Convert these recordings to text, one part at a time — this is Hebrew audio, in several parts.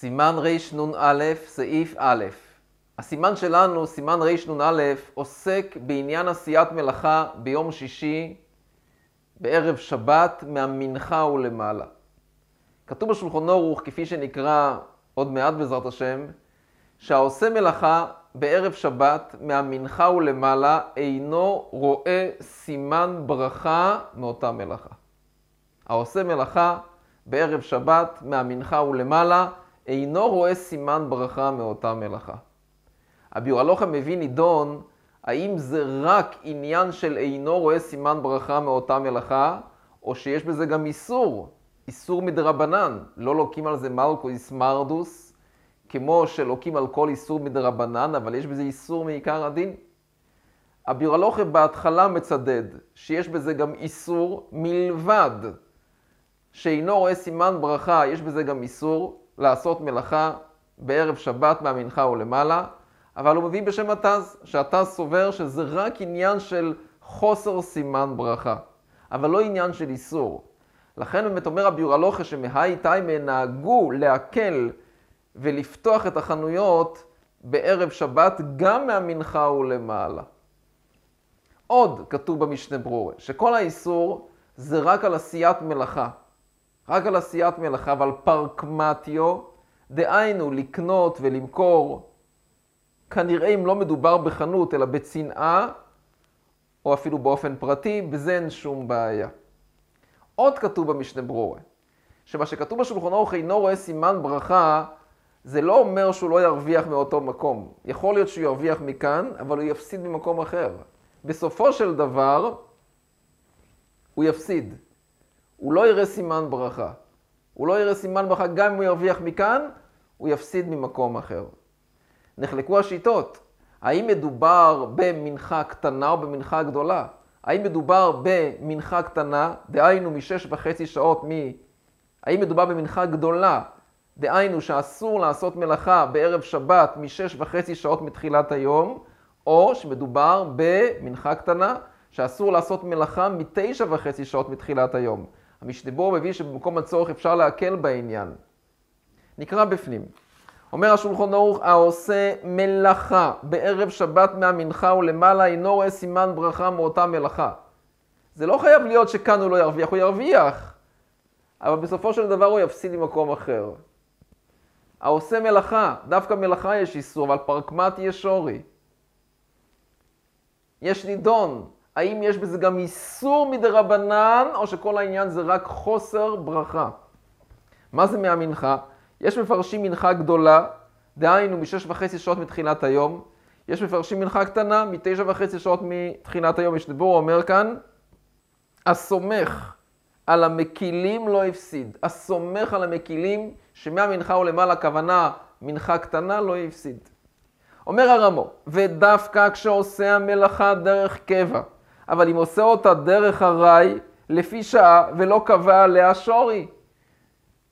סימן רנ"א, סעיף א'. הסימן שלנו, סימן רנ"א, עוסק בעניין עשיית מלאכה ביום שישי, בערב שבת, מהמנחה ולמעלה. כתוב בשולחון אורוך, כפי שנקרא עוד מעט בעזרת השם, שהעושה מלאכה בערב שבת מהמנחה ולמעלה אינו רואה סימן ברכה מאותה מלאכה. העושה מלאכה בערב שבת מהמנחה ולמעלה אינו רואה סימן ברכה מאותה מלאכה. הביורלוך מביא נידון האם זה רק עניין של אינו רואה סימן ברכה מאותה מלאכה, או שיש בזה גם איסור, איסור מדרבנן, לא לוקים על זה מלכו איסמרדוס, כמו שלוקים על כל איסור מדרבנן, אבל יש בזה איסור מעיקר הדין. הביורלוכה בהתחלה מצדד שיש בזה גם איסור מלבד שאינו רואה סימן ברכה, יש בזה גם איסור לעשות מלאכה בערב שבת מהמנחה ולמעלה, אבל הוא מביא בשם התז, שהתז סובר שזה רק עניין של חוסר סימן ברכה, אבל לא עניין של איסור. לכן באמת אומר הביורלוכה שמהי תיימה נהגו להקל ולפתוח את החנויות בערב שבת גם מהמנחה ולמעלה. עוד כתוב במשנה ברורה, שכל האיסור זה רק על עשיית מלאכה. רק על עשיית מלאכה, אבל פרקמטיו, דהיינו לקנות ולמכור, כנראה אם לא מדובר בחנות אלא בצנעה, או אפילו באופן פרטי, בזה אין שום בעיה. עוד כתוב במשנה ברורה, שמה שכתוב בשולחון אורך אינו רואה סימן ברכה, זה לא אומר שהוא לא ירוויח מאותו מקום. יכול להיות שהוא ירוויח מכאן, אבל הוא יפסיד ממקום אחר. בסופו של דבר, הוא יפסיד. הוא לא יראה סימן ברכה. הוא לא יראה סימן ברכה גם אם הוא ירוויח מכאן, הוא יפסיד ממקום אחר. נחלקו השיטות. האם מדובר במנחה קטנה או במנחה גדולה? האם מדובר במנחה קטנה, דהיינו משש וחצי שעות מ... האם מדובר במנחה גדולה, דהיינו שאסור לעשות מלאכה בערב שבת משש וחצי שעות מתחילת היום, או שמדובר במנחה קטנה, שאסור לעשות מלאכה מתשע וחצי שעות מתחילת היום. המשתבור מביא שבמקום הצורך אפשר להקל בעניין. נקרא בפנים. אומר השולחון ערוך, העושה מלאכה בערב שבת מהמנחה ולמעלה אינו רואה סימן ברכה מאותה מלאכה. זה לא חייב להיות שכאן הוא לא ירוויח, הוא ירוויח, אבל בסופו של דבר הוא יפסיד ממקום אחר. העושה מלאכה, דווקא מלאכה יש איסור, אבל פרקמט יש שורי. יש נידון, האם יש בזה גם איסור מדרבנן, או שכל העניין זה רק חוסר ברכה? מה זה מהמנחה? יש מפרשים מנחה גדולה, דהיינו משש וחצי שעות מתחילת היום. יש מפרשים מנחה קטנה, מתשע וחצי שעות מתחילת היום. יש דיבור אומר כאן, הסומך על המקילים לא הפסיד. הסומך על המקילים, שמהמנחה ולמעלה הכוונה מנחה קטנה, לא הפסיד. אומר הרמו, ודווקא כשעושה המלאכה דרך קבע, אבל אם עושה אותה דרך ארעי, לפי שעה, ולא קבע עליה שורי.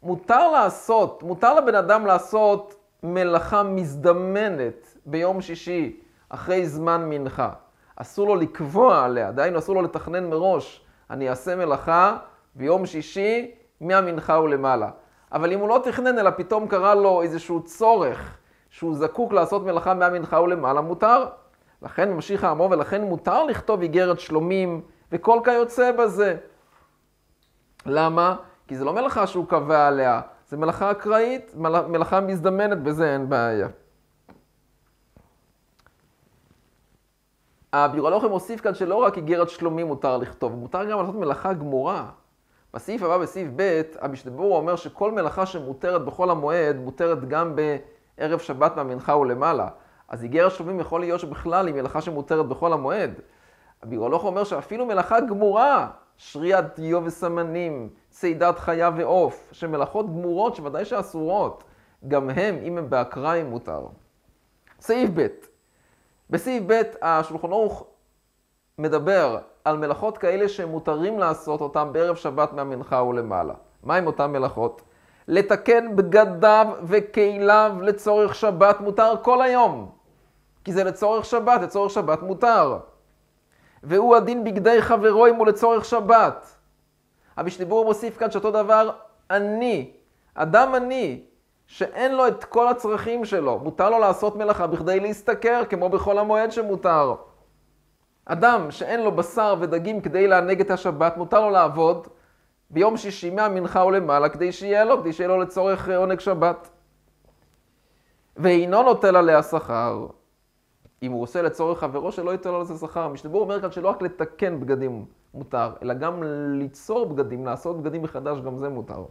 מותר לעשות, מותר לבן אדם לעשות מלאכה מזדמנת ביום שישי, אחרי זמן מנחה. אסור לו לקבוע עליה, דהיינו אסור לו לתכנן מראש, אני אעשה מלאכה ביום שישי מהמנחה ולמעלה. אבל אם הוא לא תכנן, אלא פתאום קרה לו איזשהו צורך שהוא זקוק לעשות מלאכה מהמנחה ולמעלה, מותר. לכן ממשיך האמור, ולכן מותר לכתוב איגרת שלומים וכל כיוצא בזה. למה? כי זה לא מלאכה שהוא קבע עליה, זה מלאכה אקראית, מלאכה מזדמנת, בזה אין בעיה. הביורלוכם מוסיף כאן שלא רק איגרת שלומים מותר לכתוב, מותר גם לעשות מלאכה גמורה. בסעיף הבא, בסעיף ב', המשתבור אומר שכל מלאכה שמותרת בחול המועד, מותרת גם בערב שבת מהמנחה ולמעלה. אז איגרת שלומים יכול להיות שבכלל היא מלאכה שמותרת בחול המועד. הבירולוך אומר שאפילו מלאכה גמורה, שריית דיו וסמנים, צידת חיה ועוף, שמלאכות גמורות שוודאי שאסורות, גם הם, אם הם באקראי, מותר. סעיף ב' בסעיף ב' השולחון ערוך מדבר על מלאכות כאלה שמותרים לעשות אותם בערב שבת מהמנחה ולמעלה. מהם אותן מלאכות? לתקן בגדיו וכליו לצורך שבת מותר כל היום. כי זה לצורך שבת, לצורך שבת מותר. והוא הדין בגדי חברו אם הוא לצורך שבת. המשתיבור מוסיף כאן שאותו דבר אני, אדם אני, שאין לו את כל הצרכים שלו. מותר לו לעשות מלאכה בכדי להשתכר, כמו בכל המועד שמותר. אדם שאין לו בשר ודגים כדי לענג את השבת, מותר לו לעבוד ביום שישי מהמנחה ולמעלה כדי שיהיה לו, כדי שיהיה לו לצורך עונג שבת. ואינו נוטל עליה שכר. אם הוא עושה לצורך חברו, שלא ייתן לו לזה שכר. משתבור אומר כאן שלא רק לתקן בגדים מותר, אלא גם ליצור בגדים, לעשות בגדים מחדש, גם זה מותר.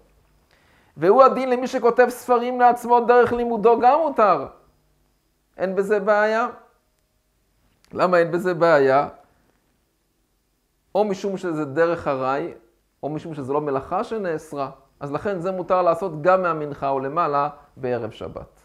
והוא הדין למי שכותב ספרים לעצמו דרך לימודו, גם מותר. אין בזה בעיה. למה אין בזה בעיה? או משום שזה דרך ארעי, או משום שזה לא מלאכה שנאסרה. אז לכן זה מותר לעשות גם מהמנחה או למעלה בערב שבת.